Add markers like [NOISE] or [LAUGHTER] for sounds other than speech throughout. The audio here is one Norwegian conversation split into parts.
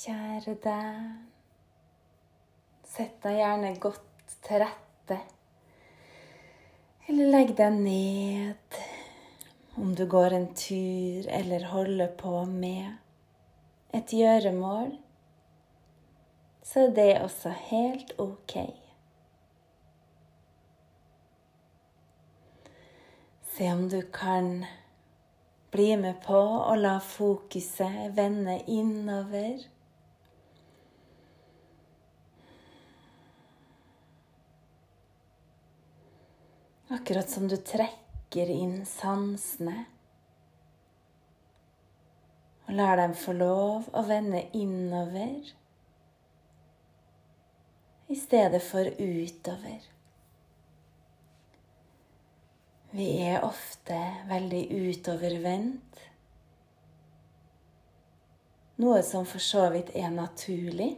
Kjære deg, sett deg gjerne godt til rette. Eller legg deg ned om du går en tur eller holder på med et gjøremål. Så er det også helt ok. Se om du kan bli med på å la fokuset vende innover. Akkurat som du trekker inn sansene. Og lar dem få lov å vende innover i stedet for utover. Vi er ofte veldig utovervendt. Noe som for så vidt er naturlig,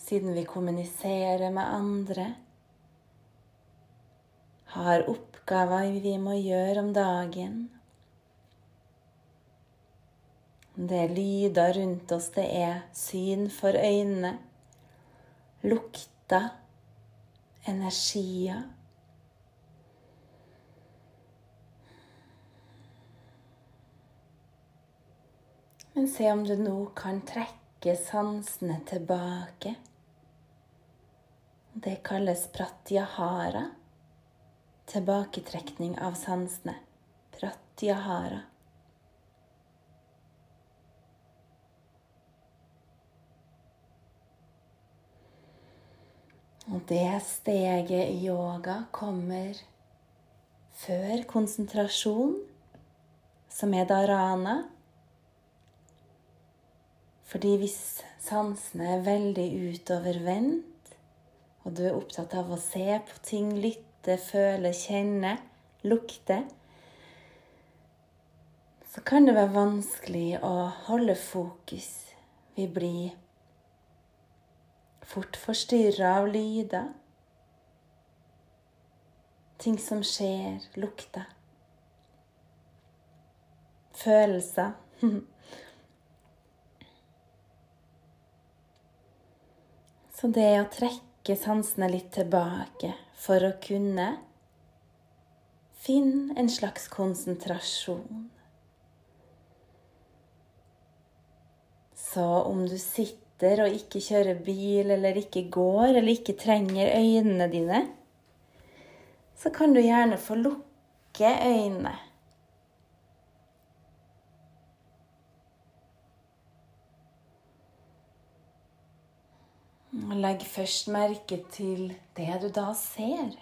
siden vi kommuniserer med andre, har oppgaver vi må gjøre om dagen. Det er lyder rundt oss, det er syn for øynene, lukter, energier. Men se om du nå kan trekke sansene tilbake. Det kalles pratyahara. Tilbaketrekning av sansene. Pratyahara. Og det steget i yoga kommer før konsentrasjon, som er dharana. Fordi hvis sansene er veldig utovervendt, og du er opptatt av å se på ting, lytte, føle, kjenne, lukte, så kan det være vanskelig å holde fokus. Vi blir fort forstyrra av lyder. Ting som skjer, lukter. Følelser. [LAUGHS] Så det å trekke sansene litt tilbake for å kunne finne en slags konsentrasjon Så om du sitter og ikke kjører bil eller ikke går eller ikke trenger øynene dine, så kan du gjerne få lukke øynene. Og legg først merke til det du da ser.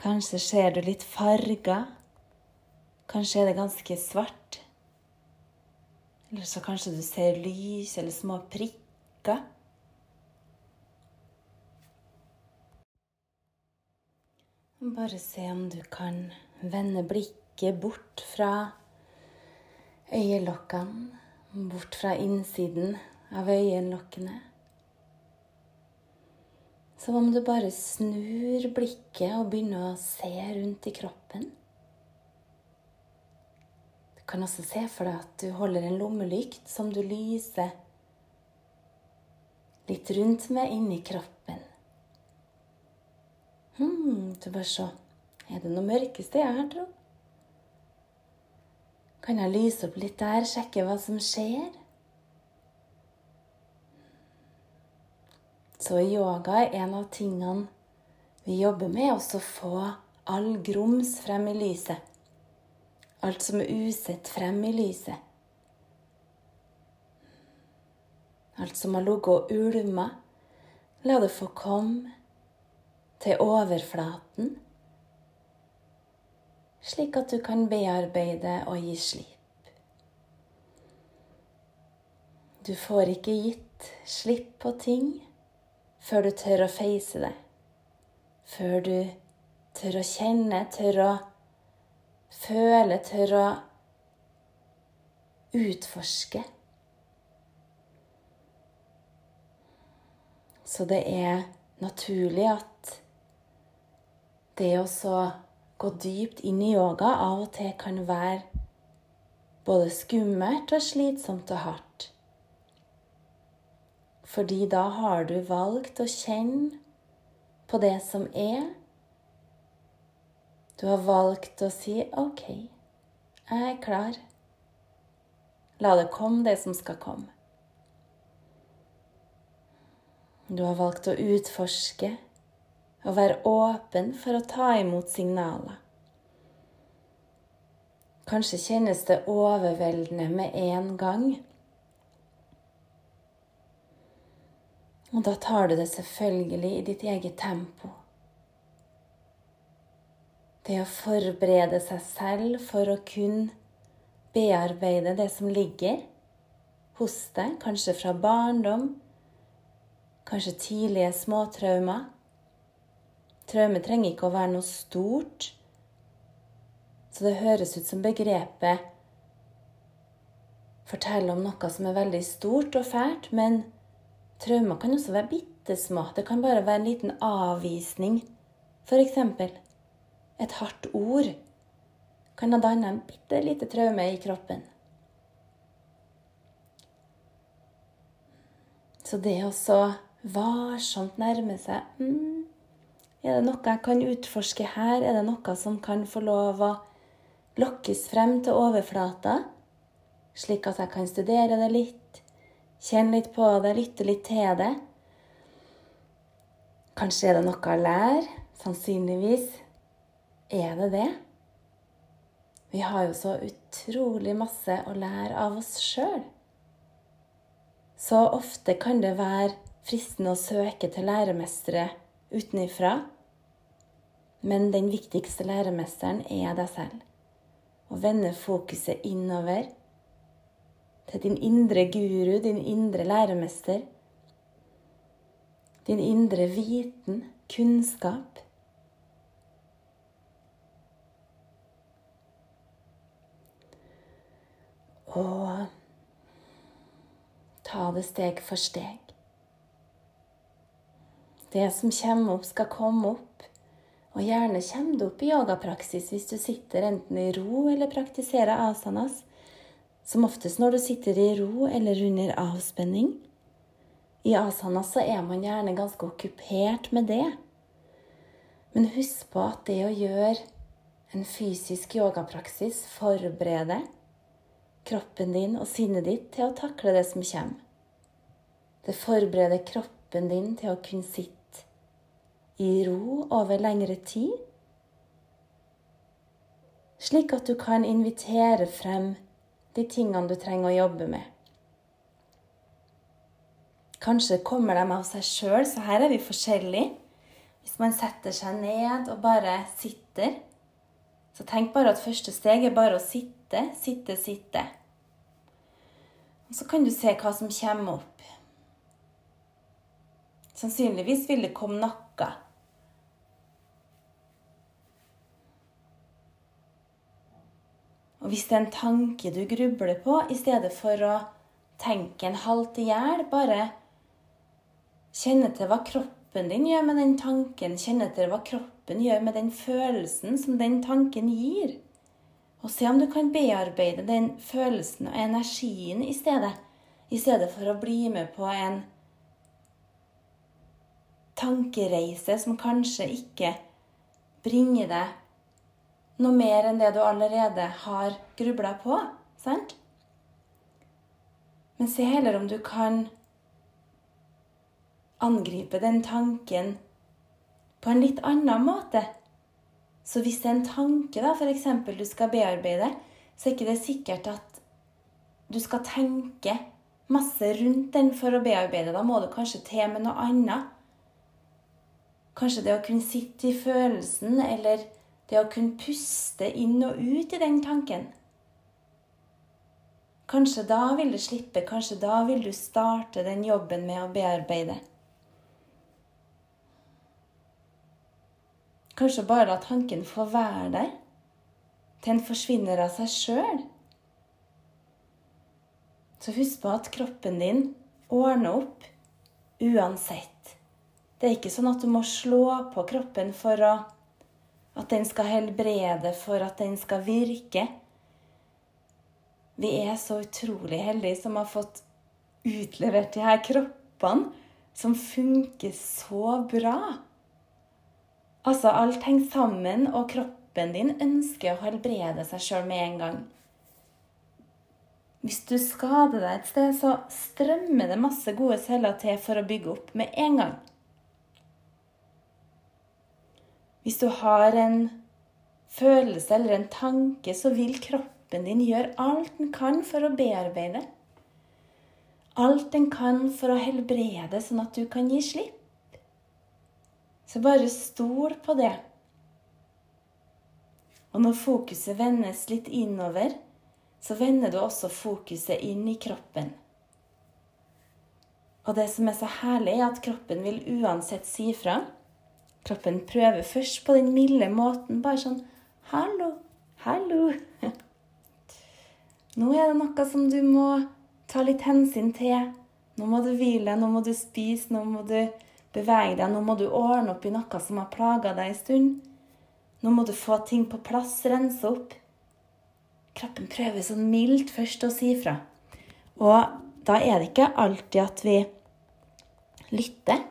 Kanskje ser du litt farger. Kanskje er det ganske svart. Eller så kanskje du ser lys eller små prikker. Bare se om du kan vende blikket bort fra øyelokkene, bort fra innsiden av øyelokkene. Som om du bare snur blikket og begynner å se rundt i kroppen. Du kan også se for deg at du holder en lommelykt som du lyser litt rundt med inni kroppen. Hmm, du bare se. Er det noe mørke steder her, tro? Kan jeg lyse opp litt der, sjekke hva som skjer? Så yoga er en av tingene vi jobber med, også å få all grums frem i lyset. Alt som er usett, frem i lyset. Alt som har ligget og ulma, la det få komme til overflaten slik at du kan bearbeide og gi slipp. Du får ikke gitt slipp på ting før du tør å face det. Før du tør å kjenne, tør å føle, tør å utforske. Så det er naturlig at det å så gå dypt inn i yoga av og til kan være både skummelt og slitsomt og hardt. Fordi da har du valgt å kjenne på det som er. Du har valgt å si OK, jeg er klar. La det komme, det som skal komme. Du har valgt å utforske og være åpen for å ta imot signaler. Kanskje kjennes det overveldende med en gang. Og da tar du det selvfølgelig i ditt eget tempo. Det å forberede seg selv for å kunne bearbeide det som ligger hos deg, kanskje fra barndom, kanskje tidlige småtraumer. Traume trenger ikke å være noe stort, så det høres ut som begrepet forteller om noe som er veldig stort og fælt, men traumer kan også være bitte små. Det kan bare være en liten avvisning, f.eks. Et hardt ord kan ha dannet en bitte lite traume i kroppen. Så det å så varsomt nærme seg mm, Er det noe jeg kan utforske her? Er det noe som kan få lov å lokkes frem til overflata, slik at jeg kan studere det litt, kjenne litt på det, lytte litt til det? Kanskje er det noe å lære? Sannsynligvis er det det. Vi har jo så utrolig masse å lære av oss sjøl. Så ofte kan det være fristende å søke til læremestere utenifra. Men den viktigste læremesteren er deg selv. Å vende fokuset innover til din indre guru, din indre læremester. Din indre viten, kunnskap. Og ta det steg for steg. Det som kommer opp, skal komme opp. Og gjerne kommer det opp i yogapraksis hvis du sitter enten i ro eller praktiserer asanas. Som oftest når du sitter i ro eller under avspenning. I asanas så er man gjerne ganske okkupert med det. Men husk på at det å gjøre en fysisk yogapraksis forbereder kroppen din og sinnet ditt til å takle det som kommer. Det forbereder kroppen din til å kunne sitte i ro over lengre tid, slik at du kan invitere frem de tingene du trenger å jobbe med. Kanskje kommer de av seg sjøl, så her er vi forskjellige. Hvis man setter seg ned og bare sitter, så tenk bare at første steg er bare å sitte, sitte, sitte. Og så kan du se hva som kommer opp. Sannsynligvis vil det komme noe Og hvis det er en tanke du grubler på, i stedet for å tenke en halvt i hjel, bare kjenne til hva kroppen din gjør med den tanken, kjenne til hva kroppen gjør med den følelsen som den tanken gir. Og se om du kan bearbeide den følelsen og energien i stedet, i stedet for å bli med på en tankereise som kanskje ikke bringer deg noe mer enn det du allerede har grubla på. Sant? Men se heller om du kan angripe den tanken på en litt annen måte. Så hvis det er en tanke da, f.eks. du skal bearbeide, så er ikke det sikkert at du skal tenke masse rundt den for å bearbeide. Da må du kanskje til med noe annet. Kanskje det å kunne sitte i følelsen, eller det å kunne puste inn og ut i den tanken. Kanskje da vil du slippe, kanskje da vil du starte den jobben med å bearbeide. Kanskje bare la tanken få være der, til den forsvinner av seg sjøl. Så husk på at kroppen din ordner opp uansett. Det er ikke sånn at du må slå på kroppen for å At den skal helbrede for at den skal virke. Vi er så utrolig heldige som har fått utlevert de her kroppene som funker så bra. Altså, alt henger sammen, og kroppen din ønsker å helbrede seg sjøl med en gang. Hvis du skader deg et sted, så strømmer det masse gode celler til for å bygge opp med en gang. Hvis du har en følelse eller en tanke, så vil kroppen din gjøre alt den kan for å bearbeide. Alt den kan for å helbrede, sånn at du kan gi slipp. Så bare stol på det. Og når fokuset vendes litt innover, så vender du også fokuset inn i kroppen. Og det som er så herlig, er at kroppen vil uansett si fra. Kroppen prøver først på den milde måten, bare sånn Hallo, hallo. [LAUGHS] Nå er det noe som du må ta litt hensyn til. Nå må du hvile, nå må du spise, nå må du bevege deg, nå må du ordne opp i noe som har plaga deg en stund. Nå må du få ting på plass, rense opp. Kroppen prøver sånn mildt først å si fra. Og da er det ikke alltid at vi lytter.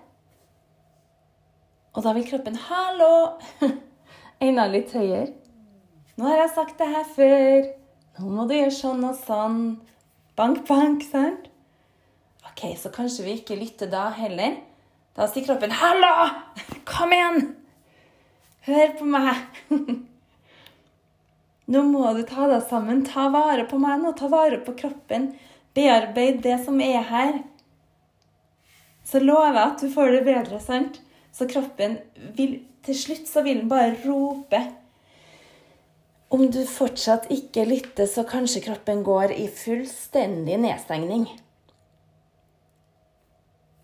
Og da vil kroppen 'hallo' [LAUGHS] enda litt høyere. 'Nå har jeg sagt det her før. Nå må du gjøre sånn og sånn.' Bank, bank, sant? Ok, så kanskje vi ikke lytter da heller. Da sier kroppen 'hallo! Kom igjen! Hør på meg!' [LAUGHS] Nå må du ta deg sammen. Ta vare på meg nå. Ta vare på kroppen. Bearbeid det som er her. Så lover jeg at du får det bedre, sant? Så kroppen vil Til slutt så vil den bare rope. Om du fortsatt ikke lytter, så kanskje kroppen går i fullstendig nedstengning.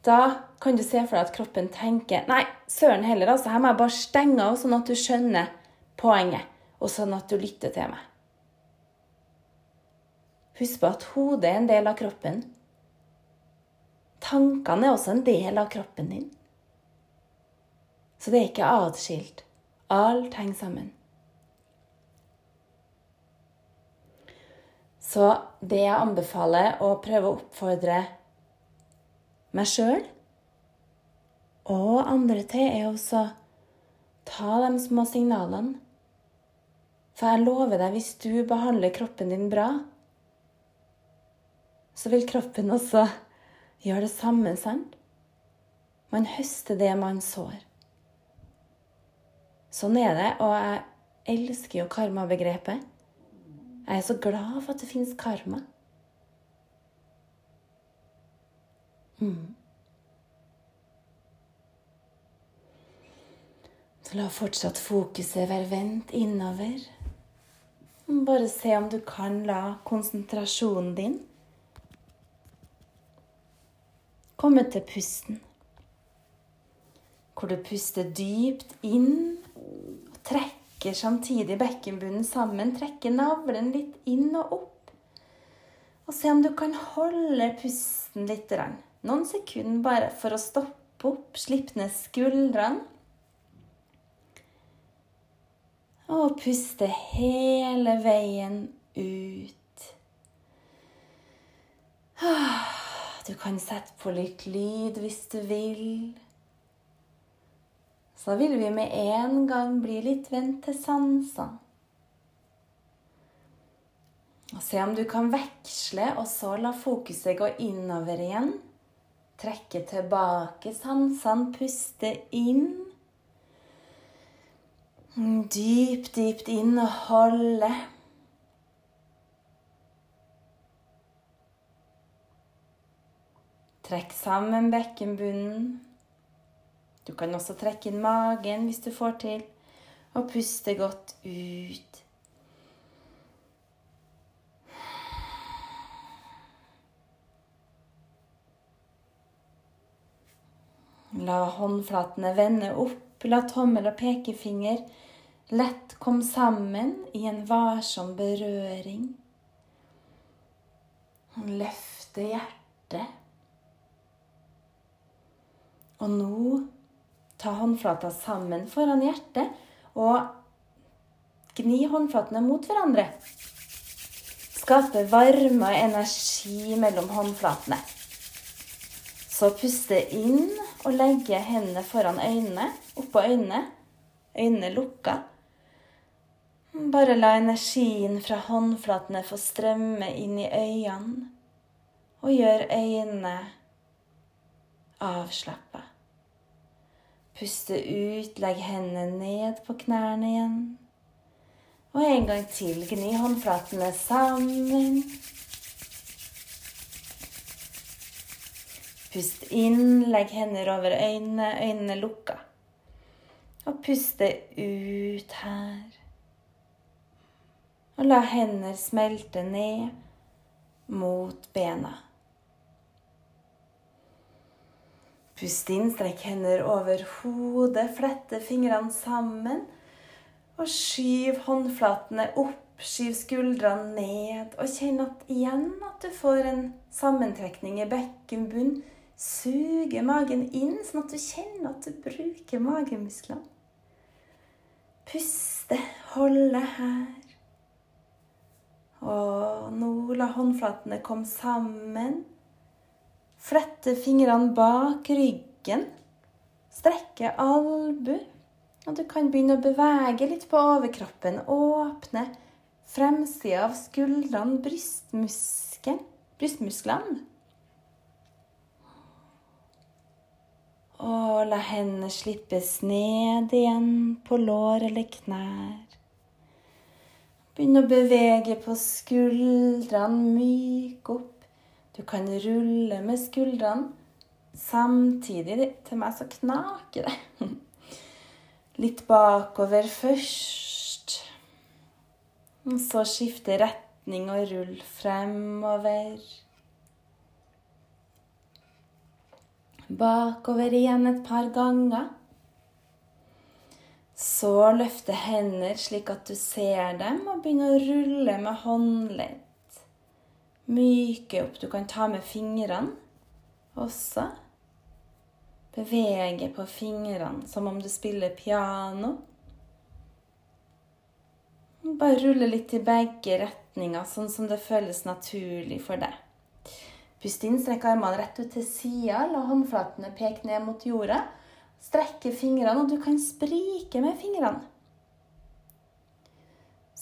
Da kan du se for deg at kroppen tenker Nei, søren heller, altså. Her må jeg bare stenge av, sånn at du skjønner poenget og sånn at du lytter til meg. Husk på at hodet er en del av kroppen. Tankene er også en del av kroppen din. Så det er ikke atskilt. Alt henger sammen. Så det jeg anbefaler å prøve å oppfordre meg sjøl og andre til, er også ta de små signalene for jeg lover deg, hvis du behandler kroppen din bra, så vil kroppen også gjøre det samme, sant? Man høster det man sår. Sånn er det, og jeg elsker jo karma-begrepet. Jeg er så glad for at det fins karma. Mm. Så la fortsatt fokuset være vendt innover. Bare se om du kan la konsentrasjonen din komme til pusten. Hvor du puster dypt inn og trekker samtidig bekkenbunnen sammen. Trekker navlen litt inn og opp. Og se om du kan holde pusten litt. Noen sekunder bare for å stoppe opp, Slipp ned skuldrene. Og puste hele veien ut. Du kan sette på litt lyd hvis du vil. Så vil vi med en gang bli litt vendt til sansene. Og se om du kan veksle, og så la fokuset gå innover igjen. Trekke tilbake sansene, puste inn. Dypt, dypt inn og holde. Trekk sammen bekkenbunnen. Du kan også trekke inn magen hvis du får til, og puste godt ut. La håndflatene vende opp. La tommel og pekefinger lett komme sammen i en varsom berøring. Løfte hjertet. Og nå ta håndflata sammen foran hjertet og Gni håndflatene mot hverandre. Skape varme og energi mellom håndflatene. Så puste inn og legge hendene foran øynene, oppå øynene. Øynene lukka. Bare la energien fra håndflatene få strømme inn i øynene, og gjør øynene avslappa. Puste ut, legg hendene ned på knærne igjen. Og en gang til. Gni håndflatene sammen. Pust inn, legg hender over øynene, øynene lukka. Og puste ut her. Og la hender smelte ned mot bena. Pust inn, strekk hender over hodet, flette fingrene sammen. Og skyv håndflatene opp, skyv skuldrene ned. Og kjenn at igjen at du får en sammentrekning i bekkenbunnen. Suge magen inn, sånn at du kjenner at du bruker magemusklene. Puste, holde her. Og nå la håndflatene komme sammen. Flette fingrene bak ryggen. Strekke albu. Og du kan begynne å bevege litt på overkroppen. Åpne fremsida av skuldrene, brystmuskelen, brystmusklene. Og la hendene slippes ned igjen på lår eller knær. Begynn å bevege på skuldrene, myk opp. Du kan rulle med skuldrene. Samtidig til meg så knaker det. [LAUGHS] Litt bakover først. Og så skifte retning og rull fremover. Bakover igjen et par ganger. Så løfte hender slik at du ser dem, og begynne å rulle med håndledd. Myke opp. Du kan ta med fingrene også. Bevege på fingrene som om du spiller piano. Bare rulle litt i begge retninger, sånn som det føles naturlig for deg. Pust inn, strekk armene rett ut til sida, la håndflatene peke ned mot jorda. Strekke fingrene, og du kan sprike med fingrene.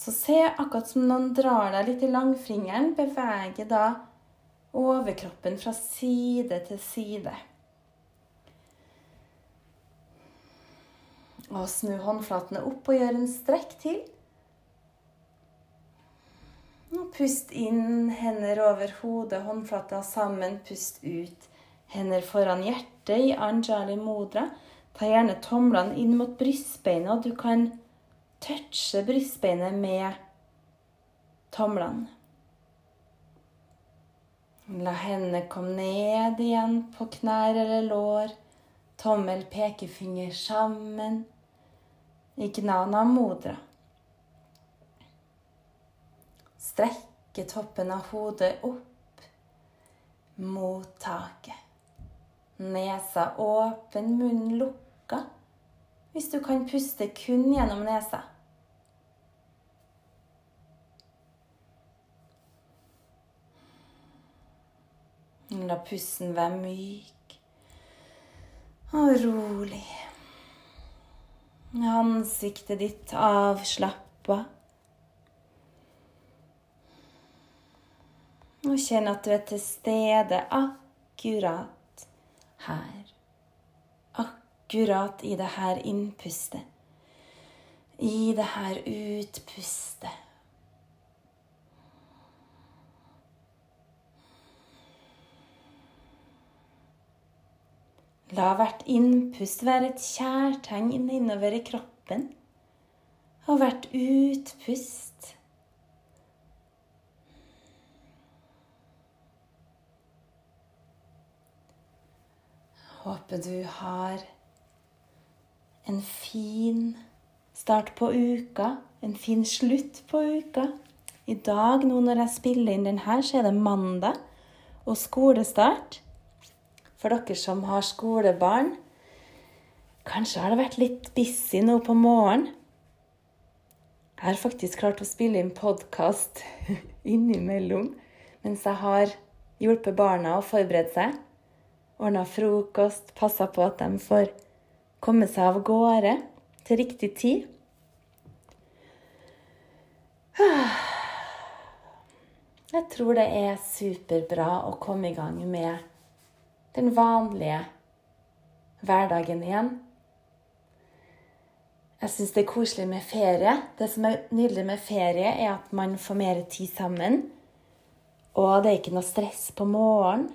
Så se akkurat som noen drar deg litt i langfingeren, bevege da overkroppen fra side til side. Og snu håndflatene opp og gjør en strekk til. Og pust inn, hender over hodet, håndflata sammen. Pust ut, hender foran hjertet i Anjali Modra. Ta gjerne tomlene inn mot brystbeinet, og du kan touche brystbeinet med tomlene. La hendene komme ned igjen på knær eller lår. Tommel, pekefinger sammen i gnana modra. Strekke toppen av hodet opp mot taket. Nesa åpen, munnen lukka. Hvis du kan puste kun gjennom nesa. La pusten være myk og rolig. Ansiktet ditt avslappa. Og kjenn at du er til stede akkurat her. Akkurat i det her innpustet. I det her utpustet. La hvert innpust være et kjærtegn innover i kroppen. Og hvert utpust Håper du har en fin start på uka, en fin slutt på uka. I dag, nå når jeg spiller inn den her, så er det mandag og skolestart for dere som har skolebarn. Kanskje har det vært litt busy nå på morgenen. Jeg har faktisk klart å spille inn podkast [LAUGHS] innimellom mens jeg har hjulpet barna å forberede seg. Ordna frokost, passa på at de får komme seg av gårde til riktig tid. [SIGHS] Jeg tror det er superbra å komme i gang med den vanlige hverdagen igjen. Jeg syns det er koselig med ferie. Det som er nydelig med ferie, er at man får mer tid sammen. Og det er ikke noe stress på morgenen.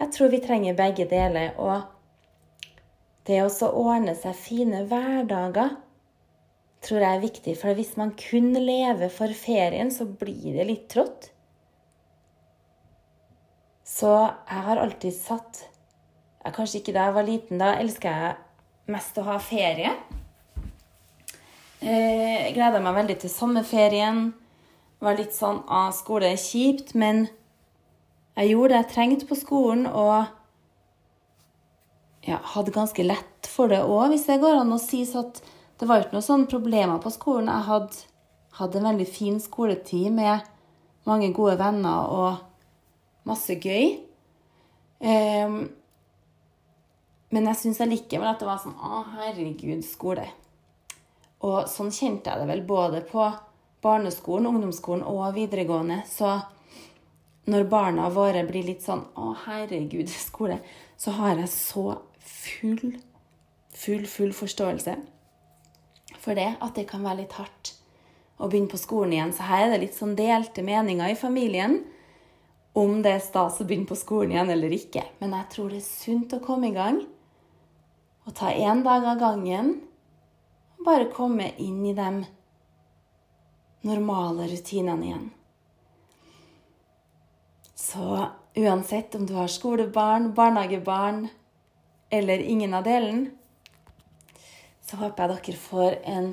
Jeg tror vi trenger begge deler. Og det å ordne seg fine hverdager tror jeg er viktig. For hvis man kun lever for ferien, så blir det litt trått. Så jeg har alltid satt jeg, Kanskje ikke da jeg var liten, da elska jeg mest å ha ferie. Eh, jeg gleda meg veldig til sommerferien. Var litt sånn ah, skole er kjipt, men jeg gjorde det jeg trengte på skolen, og ja, hadde ganske lett for det òg, hvis det går an å si at det var ikke noen sånne problemer på skolen. Jeg hadde, hadde en veldig fin skoletid med mange gode venner og masse gøy. Um, men jeg syns allikevel at det var sånn Å, herregud, skole. Og sånn kjente jeg det vel både på barneskolen, ungdomsskolen og videregående. Så når barna våre blir litt sånn Å, herregud, skole, så har jeg så full, full, full forståelse for det, at det kan være litt hardt å begynne på skolen igjen. Så her er det litt sånn delte meninger i familien om det er stas å begynne på skolen igjen eller ikke. Men jeg tror det er sunt å komme i gang og ta én dag av gangen. Og bare komme inn i de normale rutinene igjen. Så uansett om du har skolebarn, barnehagebarn eller ingen av delen, så håper jeg dere får en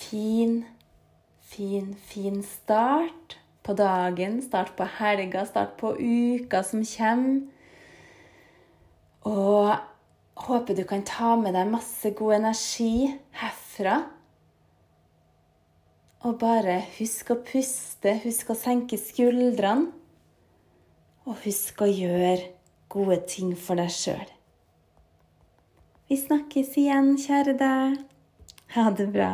fin, fin, fin start på dagen. Start på helga, start på uka som kommer. Og håper du kan ta med deg masse god energi herfra. Og bare husk å puste, husk å senke skuldrene. Og husk å gjøre gode ting for deg sjøl. Vi snakkes igjen, kjære deg. Ha det bra.